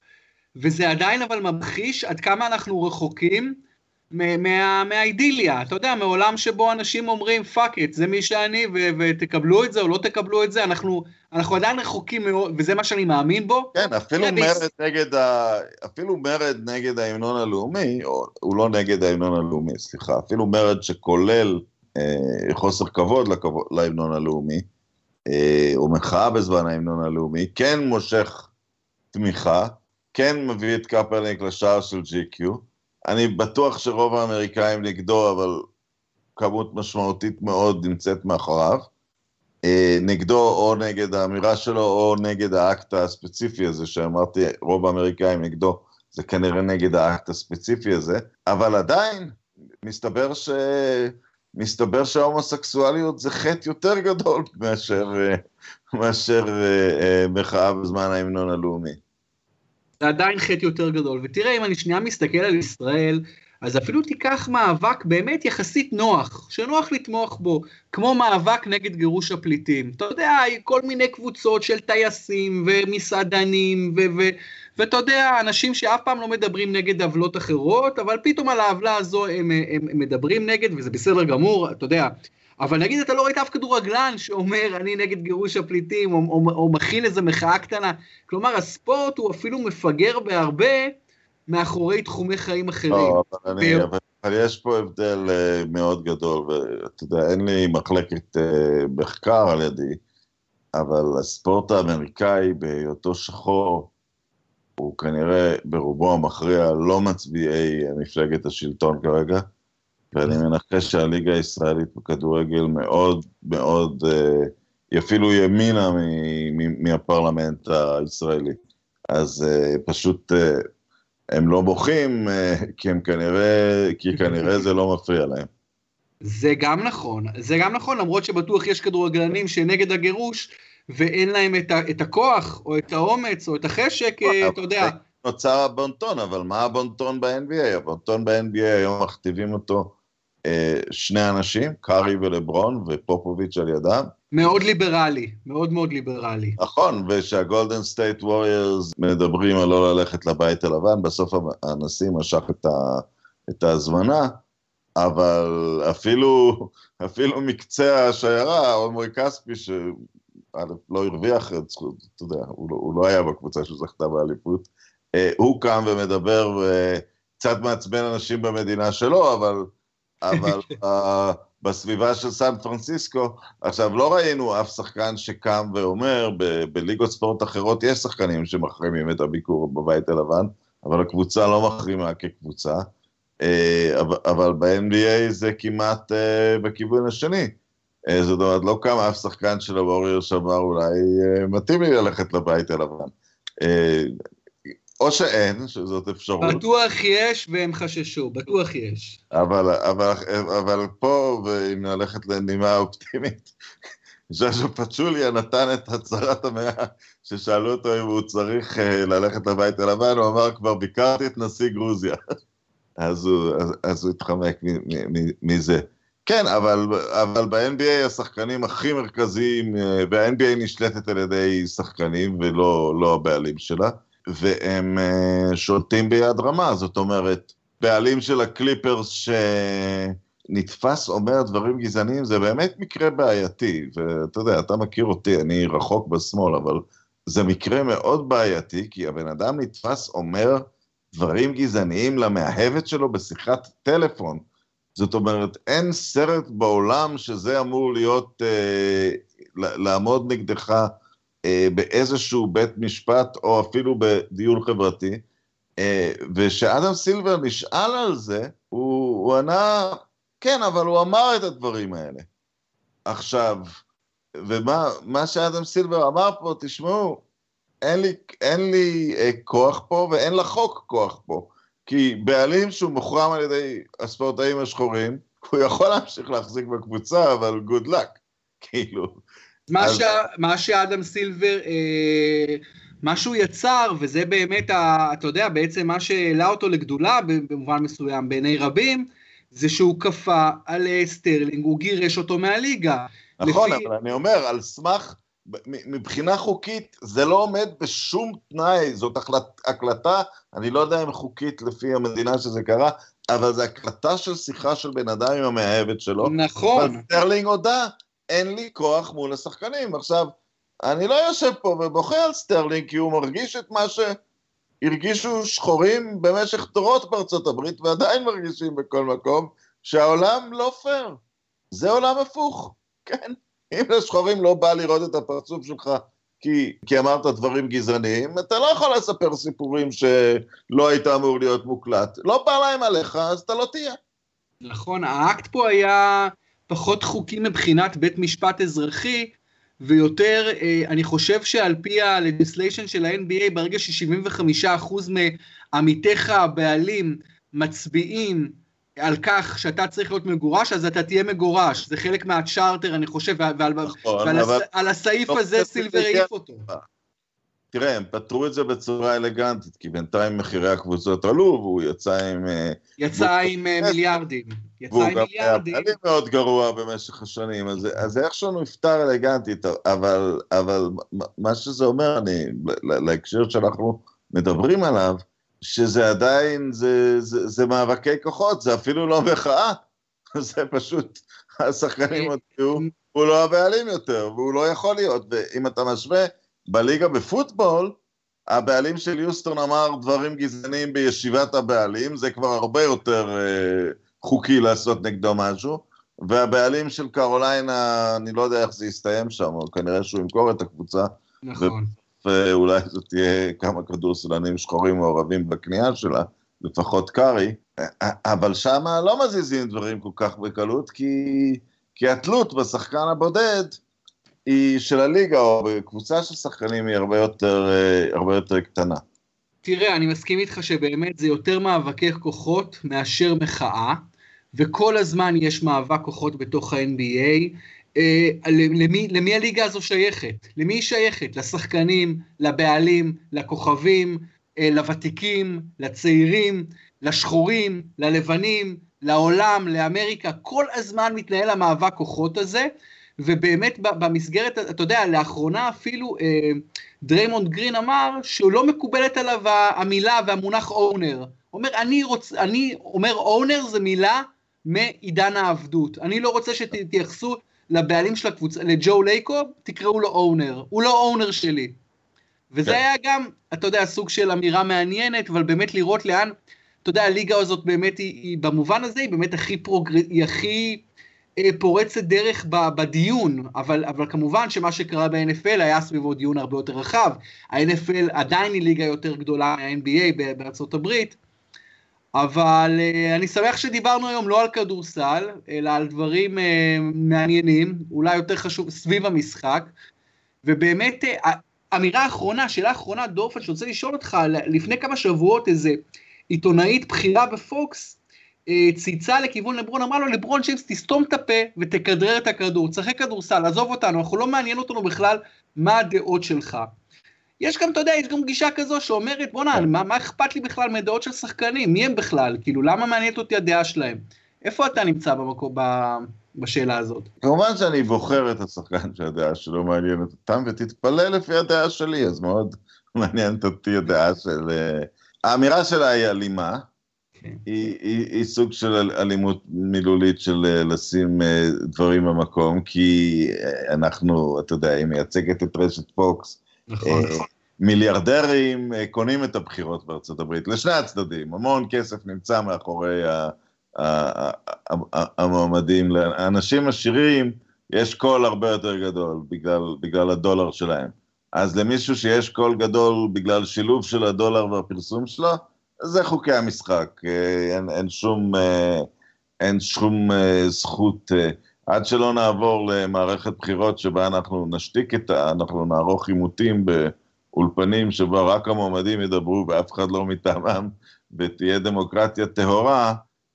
וזה עדיין אבל ממחיש עד כמה אנחנו רחוקים מה, מהאידיליה. אתה יודע, מעולם שבו אנשים אומרים, fuck it, זה מי שאני, ו- ותקבלו את זה או לא תקבלו את זה, אנחנו, אנחנו עדיין רחוקים מאוד, וזה מה שאני מאמין בו. כן, אפילו מרד נגד, ה... אפילו מרד נגד ההמנון הלאומי, או הוא לא נגד ההמנון הלאומי, סליחה, אפילו מרד שכולל אה, חוסר כבוד לכבוד, להמנון הלאומי, אה, או מחאה בזמן ההמנון הלאומי, כן מושך תמיכה, כן מביא את קפרניק לשער של GQ, אני בטוח שרוב האמריקאים נגדו, אבל כמות משמעותית מאוד נמצאת מאחוריו. אה, נגדו או נגד האמירה שלו או נגד האקט הספציפי הזה שאמרתי, רוב האמריקאים נגדו, זה כנראה נגד האקט הספציפי הזה, אבל עדיין מסתבר ש... מסתבר שההומוסקסואליות זה חטא יותר גדול [LAUGHS] מאשר, אה, מאשר אה, מחאה בזמן ההמנון הלאומי. זה עדיין חטא יותר גדול. ותראה, אם אני שנייה מסתכל על ישראל, אז אפילו תיקח מאבק באמת יחסית נוח, שנוח לתמוך בו, כמו מאבק נגד גירוש הפליטים. אתה יודע, כל מיני קבוצות של טייסים ומסעדנים, ואתה יודע, אנשים שאף פעם לא מדברים נגד עוולות אחרות, אבל פתאום על העוולה הזו הם, הם, הם מדברים נגד, וזה בסדר גמור, אתה יודע. אבל נגיד אתה לא ראית אף כדורגלן שאומר אני נגד גירוש הפליטים, או, או, או מכין איזה מחאה קטנה. כלומר, הספורט הוא אפילו מפגר בהרבה מאחורי תחומי חיים אחרים. לא, אבל, אני, אבל, אבל יש פה הבדל uh, מאוד גדול, ואתה יודע, אין לי מחלקת uh, מחקר על ידי, אבל הספורט האמריקאי בהיותו שחור, הוא כנראה ברובו המכריע לא מצביעי מפלגת השלטון כרגע. ואני מנחש שהליגה הישראלית בכדורגל מאוד מאוד, אה, היא אפילו ימינה מהפרלמנט הישראלי. אז אה, פשוט אה, הם לא בוכים, כי הם כנראה, כי כנראה זה לא מפריע להם. זה גם נכון, זה גם נכון, למרות שבטוח יש כדורגלנים שנגד הגירוש, ואין להם את, ה, את הכוח, או את האומץ, או את החשק, אתה יודע. נוצר הבונטון, אבל מה הבונטון ב-NBA? הבונטון ב-NBA היום מכתיבים אותו שני אנשים, קר ולברון ופופוביץ' על ידם. מאוד ליברלי, מאוד מאוד ליברלי. נכון, ושהגולדן סטייט ווריורס מדברים על לא ללכת לבית הלבן, בסוף הנשיא משך את, ה, את ההזמנה, אבל אפילו, אפילו מקצה השיירה, עומרי כספי, שא' לא הרוויח את זכות, אתה יודע, הוא לא, הוא לא היה בקבוצה שזכתה באליפות, אה, הוא קם ומדבר וקצת מעצבן אנשים במדינה שלו, אבל אבל uh, [LAUGHS] בסביבה של סן פרנסיסקו, עכשיו לא ראינו אף שחקן שקם ואומר, ב- בליגות ספורט אחרות יש שחקנים שמחרימים את הביקור בבית הלבן, אבל הקבוצה לא מחרימה כקבוצה. אבל ב-NBA זה כמעט בכיוון השני. זאת אומרת, לא קם אף שחקן של הווריור שאמר אולי מתאים לי ללכת לבית הלבן. או שאין, שזאת אפשרות. בטוח יש והם חששו, בטוח יש. אבל, אבל, אבל פה, ואם נלכת לנימה אופטימית, ז'ז'ו פצ'וליה נתן את הצהרת המאה, ששאלו אותו אם הוא צריך אה, ללכת לבית הלבן, הוא אמר, כבר ביקרתי את נשיא גרוזיה. אז הוא, אז, אז הוא התחמק מזה. כן, אבל, אבל ב-NBA השחקנים הכי מרכזיים, אה, ב-NBA נשלטת על ידי שחקנים ולא לא הבעלים שלה. והם uh, שולטים ביד רמה, זאת אומרת, בעלים של הקליפרס שנתפס אומר דברים גזעניים, זה באמת מקרה בעייתי, ואתה יודע, אתה מכיר אותי, אני רחוק בשמאל, אבל זה מקרה מאוד בעייתי, כי הבן אדם נתפס אומר דברים גזעניים למאהבת שלו בשיחת טלפון. זאת אומרת, אין סרט בעולם שזה אמור להיות, אה, לעמוד נגדך אה, באיזשהו בית משפט או אפילו בדיון חברתי, אה, ושאדם סילבר נשאל על זה, הוא, הוא ענה, כן, אבל הוא אמר את הדברים האלה. עכשיו, ומה שאדם סילבר אמר פה, תשמעו, אין לי, אין לי אה, כוח פה ואין לחוק כוח פה. כי בעלים שהוא מוחרם על ידי הספורטאים השחורים, הוא יכול להמשיך להחזיק בקבוצה, אבל good luck, [LAUGHS] כאילו. מה, אז... ש... מה שאדם סילבר, אה, מה שהוא יצר, וזה באמת, ה, אתה יודע, בעצם מה שהעלה אותו לגדולה במובן מסוים בעיני רבים, זה שהוא כפה על סטרלינג, הוא גירש אותו מהליגה. נכון, לפי... אבל אני אומר, על סמך, מבחינה חוקית, זה לא עומד בשום תנאי, זאת החלט, הקלטה, אני לא יודע אם חוקית לפי המדינה שזה קרה, אבל זו הקלטה של שיחה של בן אדם עם המאהבת שלו. נכון. אבל סטרלינג הודה, אין לי כוח מול השחקנים. עכשיו, אני לא יושב פה ובוכה על סטרלינג כי הוא מרגיש את מה שהרגישו שחורים במשך דורות בארצות הברית ועדיין מרגישים בכל מקום, שהעולם לא פייר. זה עולם הפוך, כן? אם לשחורים לא בא לראות את הפרצוף שלך כי, כי אמרת דברים גזעניים, אתה לא יכול לספר סיפורים שלא היית אמור להיות מוקלט. לא בא להם עליך, אז אתה לא תהיה. נכון, האקט פה היה... פחות חוקים מבחינת בית משפט אזרחי, ויותר, אה, אני חושב שעל פי הלגיסליישן של ה-NBA, ברגע ש-75% מעמיתיך הבעלים מצביעים על כך שאתה צריך להיות מגורש, אז אתה תהיה מגורש. זה חלק מהצ'ארטר, אני חושב, ועל, נכון, ועל אבל... הס, הסעיף לא הזה סילבר העיף אותו. תראה, הם פתרו את זה בצורה אלגנטית, כי בינתיים מחירי הקבוצות עלו, והוא יצא עם... אה, יצא עם אה, מיליארדים. יצא עם מיליארדים. והוא גם היה מאוד גרוע במשך השנים, אז, אז איכשהו נפתר אלגנטית, אבל, אבל מה שזה אומר, אני, להקשר שאנחנו מדברים עליו, שזה עדיין, זה, זה, זה מאבקי כוחות, זה אפילו לא מחאה, [LAUGHS] זה פשוט, השחקנים הודיעו, הוא לא הבעלים יותר, והוא לא יכול להיות, ואם אתה משווה, בליגה בפוטבול, הבעלים של יוסטון אמר דברים גזעניים בישיבת הבעלים, זה כבר הרבה יותר אה, חוקי לעשות נגדו משהו, והבעלים של קרוליינה, אני לא יודע איך זה יסתיים שם, כנראה שהוא ימכור את הקבוצה. נכון. ואולי זו תהיה כמה כדורסלנים שחורים מעורבים בקנייה שלה, לפחות קארי, אבל שם לא מזיזים דברים כל כך בקלות, כי, כי התלות בשחקן הבודד, היא של הליגה, או בקבוצה של שחקנים היא הרבה יותר, אה, הרבה יותר קטנה. תראה, אני מסכים איתך שבאמת זה יותר מאבקי כוחות מאשר מחאה, וכל הזמן יש מאבק כוחות בתוך ה-NBA. אה, למי, למי הליגה הזו שייכת? למי היא שייכת? לשחקנים, לבעלים, לכוכבים, אה, לוותיקים, לצעירים, לשחורים, ללבנים, לעולם, לאמריקה, כל הזמן מתנהל המאבק כוחות הזה, ובאמת במסגרת, אתה יודע, לאחרונה אפילו אה, דריימונד גרין אמר שהוא לא מקובלת עליו המילה והמונח owner. אומר, אני רוצה, אני אומר owner זה מילה מעידן העבדות. אני לא רוצה שתתייחסו לבעלים של הקבוצה, לג'ו לייקוב, תקראו לו אונר. הוא לא אונר שלי. וזה כן. היה גם, אתה יודע, סוג של אמירה מעניינת, אבל באמת לראות לאן, אתה יודע, הליגה הזאת באמת היא, היא במובן הזה, היא באמת הכי פרוגר... היא הכי פורצת דרך בדיון, אבל, אבל כמובן שמה שקרה ב-NFL היה סביבו דיון הרבה יותר רחב. ה-NFL עדיין היא ליגה יותר גדולה מה-NBA בארצות הברית, אבל אני שמח שדיברנו היום לא על כדורסל, אלא על דברים מעניינים, אולי יותר חשוב, סביב המשחק. ובאמת, אמירה אחרונה, שאלה אחרונה, דורפן, שאני רוצה לשאול אותך, לפני כמה שבועות איזה עיתונאית בכירה בפוקס, אה, צייצה לכיוון לברון, אמרה לו, לברון ג'יימס, תסתום את הפה ותכדרר את הכדור, תשחק כדורסל, עזוב אותנו, אנחנו לא מעניין אותנו בכלל מה הדעות שלך. יש גם, אתה יודע, יש גם גישה כזו שאומרת, בוא'נה. מה, מה אכפת לי בכלל מדעות של שחקנים? מי הם בכלל? כאילו, למה מעניינת אותי הדעה שלהם? איפה אתה נמצא במקום, ב, בשאלה הזאת? כמובן שאני בוחר את השחקן שהדעה שלו מעניינת אותם, ותתפלא לפי הדעה שלי, אז מאוד מעניינת אותי הדעה של... אה, האמירה שלה היא אלימה. היא, היא, היא סוג של אלימות מילולית של אה, לשים אה, דברים במקום, כי אנחנו, אתה יודע, היא מייצגת את רשת פוקס. נכון, נכון. מיליארדרים קונים את הבחירות בארצות הברית, לשני הצדדים, המון כסף נמצא מאחורי המועמדים. לאנשים עשירים יש קול הרבה יותר גדול בגלל, בגלל הדולר שלהם. אז למישהו שיש קול גדול בגלל שילוב של הדולר והפרסום שלו, זה חוקי המשחק. אה, אין, אין שום, אה, אין שום אה, זכות, עד שלא נעבור למערכת בחירות שבה אנחנו נשתיק את ה... אנחנו נערוך עימותים באולפנים שבו רק המועמדים ידברו ואף אחד לא מטעמם, ותהיה דמוקרטיה טהורה,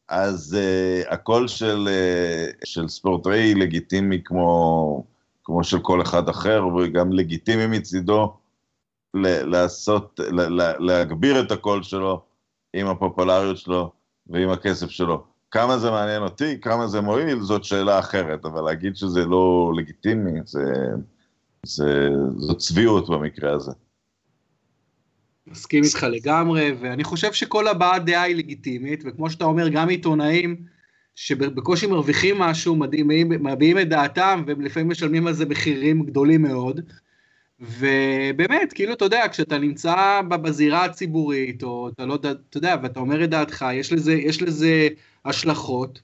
אז uh, הקול של, uh, של ספורטאי לגיטימי כמו, כמו של כל אחד אחר, וגם לגיטימי מצידו לעשות, להגביר את הקול שלו עם הפופולריות שלו ועם הכסף שלו. כמה זה מעניין אותי, כמה זה מועיל, זאת שאלה אחרת, אבל להגיד שזה לא לגיטימי, זה, זה, זאת צביעות במקרה הזה. מסכים איתך לגמרי, ואני חושב שכל הבעת דעה היא לגיטימית, וכמו שאתה אומר, גם עיתונאים שבקושי מרוויחים משהו, מביעים את דעתם, והם לפעמים משלמים על זה מחירים גדולים מאוד. ובאמת, כאילו, אתה יודע, כשאתה נמצא בזירה הציבורית, או אתה לא יודע, אתה יודע, ואתה אומר את דעתך, יש לזה, יש לזה השלכות,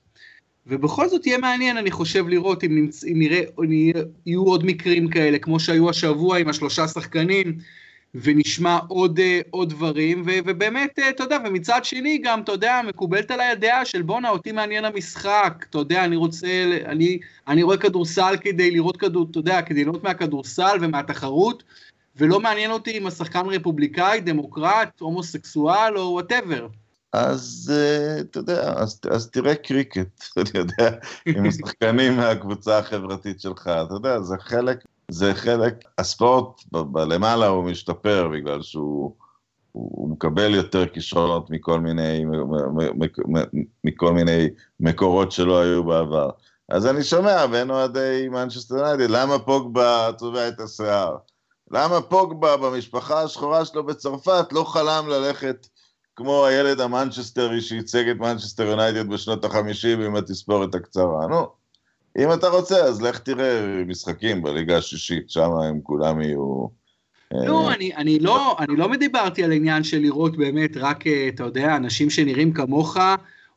ובכל זאת יהיה מעניין, אני חושב, לראות אם, נמצ... אם נראה, יהיו עוד מקרים כאלה, כמו שהיו השבוע עם השלושה שחקנים, ונשמע עוד, אה, עוד דברים, ו, ובאמת, אה, אתה יודע, ומצד שני גם, אתה יודע, מקובלת עליי הדעה של בואנה, אותי מעניין המשחק, אתה יודע, אני רוצה, אני, אני רואה כדורסל כדי לראות כדור, אתה יודע, כדי לראות מהכדורסל ומהתחרות, ולא מעניין אותי אם השחקן רפובליקאי, דמוקרט, הומוסקסואל או whatever. אז uh, אתה יודע, אז, אז תראה קריקט, [LAUGHS] אני יודע, עם [LAUGHS] השחקנים מהקבוצה החברתית שלך, אתה יודע, זה חלק זה חלק, הספורט בלמעלה הוא משתפר בגלל שהוא הוא מקבל יותר כישרונות מכל מיני, מכל מיני מקורות שלא היו בעבר. אז אני שומע בין אוהדי מנצ'סטר יונייטד, למה פוגבה צובע את השיער? למה פוגבה במשפחה השחורה שלו בצרפת לא חלם ללכת כמו הילד המנצ'סטרי שייצג את מנצ'סטר יונייטד בשנות החמישים עם התספורת הקצרה? נו, אם אתה רוצה, אז לך תראה משחקים בליגה השישית, שם הם כולם יהיו... לא, אה, אני, אני לא, אני לא מדיברתי על עניין של לראות באמת רק, אה, אתה יודע, אנשים שנראים כמוך,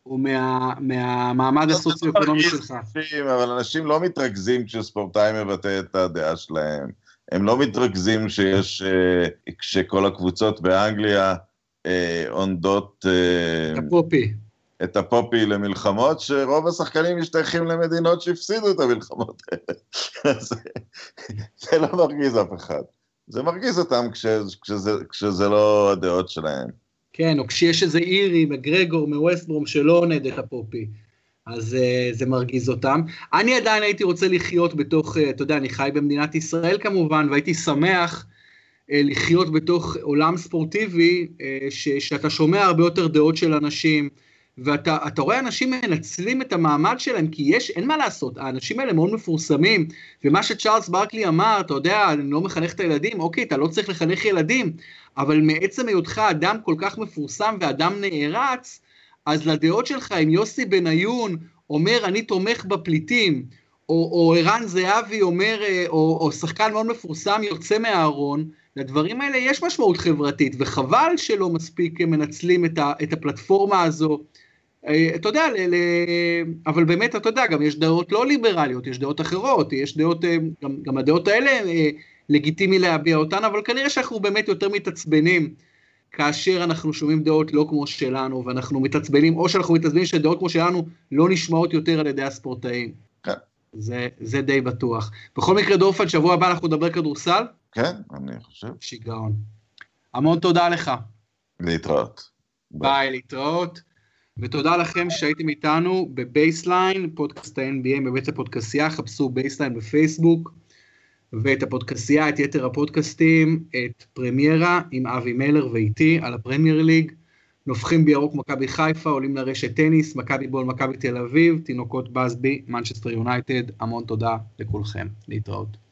או מה, מהמעמד לא, הסוציו-אקונומי שלך. אבל אנשים לא מתרכזים כשספורטאי מבטא את הדעה שלהם. הם לא מתרכזים שיש, אה, כשכל הקבוצות באנגליה עונדות... הפופי. את הפופי למלחמות, שרוב השחקנים משתייכים למדינות שהפסידו את המלחמות האלה. [LAUGHS] זה, זה לא מרגיז אף אחד. זה מרגיז אותם כש, כשזה, כשזה לא הדעות שלהם. כן, או כשיש איזה אירי, מגרגור, מווסטברום, שלא עונד את הפופי. אז uh, זה מרגיז אותם. אני עדיין הייתי רוצה לחיות בתוך, uh, אתה יודע, אני חי במדינת ישראל כמובן, והייתי שמח uh, לחיות בתוך עולם ספורטיבי, uh, ש, שאתה שומע הרבה יותר דעות של אנשים, ואתה רואה אנשים מנצלים את המעמד שלהם, כי יש, אין מה לעשות, האנשים האלה מאוד מפורסמים, ומה שצ'ארלס ברקלי אמר, אתה יודע, אני לא מחנך את הילדים, אוקיי, אתה לא צריך לחנך ילדים, אבל מעצם היותך אדם כל כך מפורסם ואדם נערץ, אז לדעות שלך, אם יוסי בניון אומר, אני תומך בפליטים, או, או ערן זהבי אומר, אה, או, או שחקן מאוד מפורסם יוצא מהארון, לדברים האלה יש משמעות חברתית, וחבל שלא מספיק מנצלים את, ה, את הפלטפורמה הזו אה, אתה יודע, ל, ל, אבל באמת, אתה יודע, גם יש דעות לא ליברליות, יש דעות אחרות, יש דעות, אה, גם, גם הדעות האלה אה, לגיטימי להביע אותן, אבל כנראה שאנחנו באמת יותר מתעצבנים כאשר אנחנו שומעים דעות לא כמו שלנו, ואנחנו מתעצבנים, או שאנחנו מתעצבנים שדעות כמו שלנו לא נשמעות יותר על ידי הספורטאים. כן. זה, זה די בטוח. בכל מקרה, דורפן, שבוע הבא אנחנו נדבר כדורסל? כן, אני חושב. שיגעון. המון תודה לך. להתראות. ביי, להתראות. ותודה לכם שהייתם איתנו בבייסליין, פודקאסט ה-NBA בבית הפודקסייה, חפשו בייסליין בפייסבוק, ואת הפודקסייה, את יתר הפודקאסטים, את פרמיירה עם אבי מלר ואיתי על הפרמייר ליג, נופחים בירוק מכבי חיפה, עולים לרשת טניס, מכבי בול, מכבי תל אביב, תינוקות באזבי, מנצ'סטר יונייטד, המון תודה לכולכם, להתראות.